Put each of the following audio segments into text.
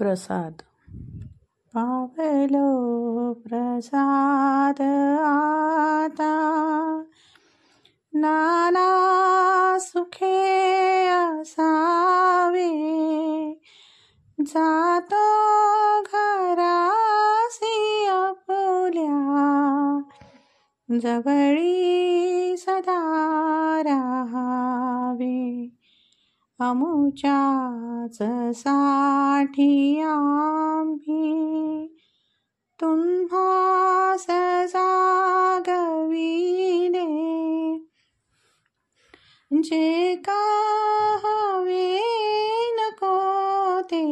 प्रसाद. Paulo प्रसाद आता. नाना सुखे असावे. जातो घरासी अपुल्या जवळी सदा राहावे. अमुच्या साठी आम्ही तुम्हा जागविले जे का हवे नको ते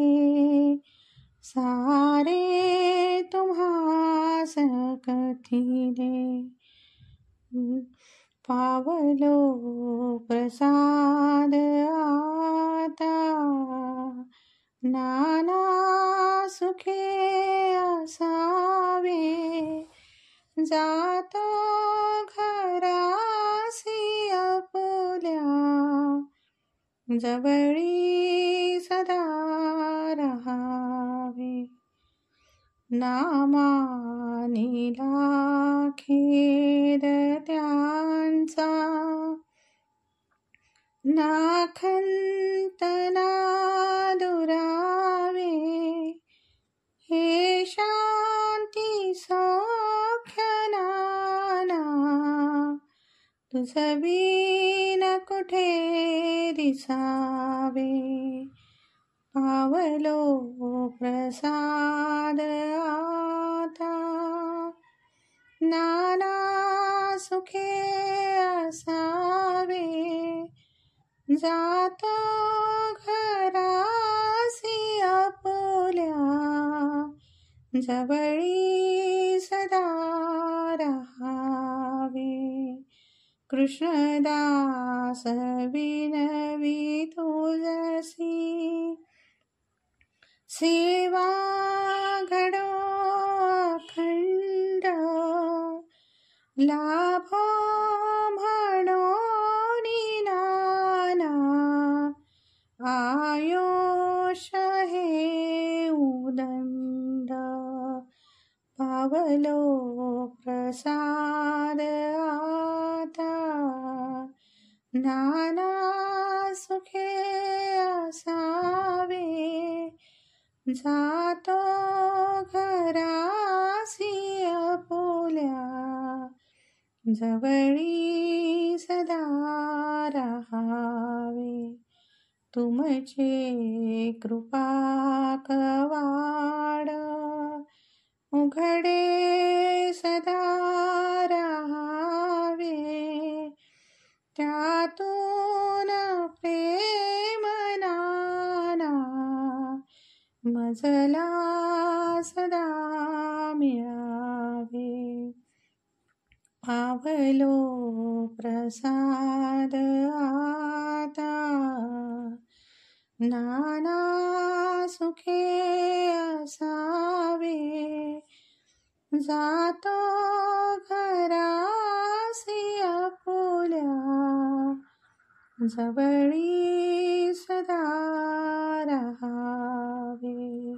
सारे तुम्हास कथिले पावलो प्रसाद आता नाना सुखे असावे. जातो घरासी आपल्या. जवळी सदा रहावे. नामानिला खेद त्यांचा. नाखंतना दुरावे हे शांती सौख्य नाना कुठे दिसावे? पावलो प्रसाद आता नाना सुखे जातो घरासी अपुल्या जवळी सदा रहावे। कृष्णदास विनवी तुझसी सेवा घडो अखंड। लाभ आयुष हे उदंड पावलो प्रसाद आता। नाना सुखे असावे। जातो घरासी अपुल्या। जवळी सदा रहावे तुमचे कृपा कवाड। उघडे सदा रहावे त्यातून मजला सदा मिळावे आवलो प्रसाद आता। नाना सुखे असावे जातो घरासी अपुल्या जवळी सदा रहावे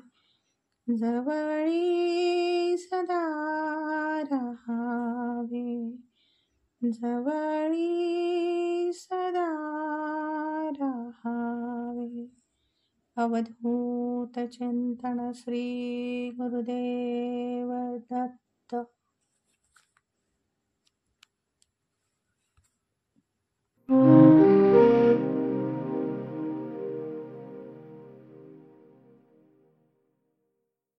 जवळी सदा रहावे जवळी सदा रहावे अवधूत चिंतन श्री गुरुदेव दत्त।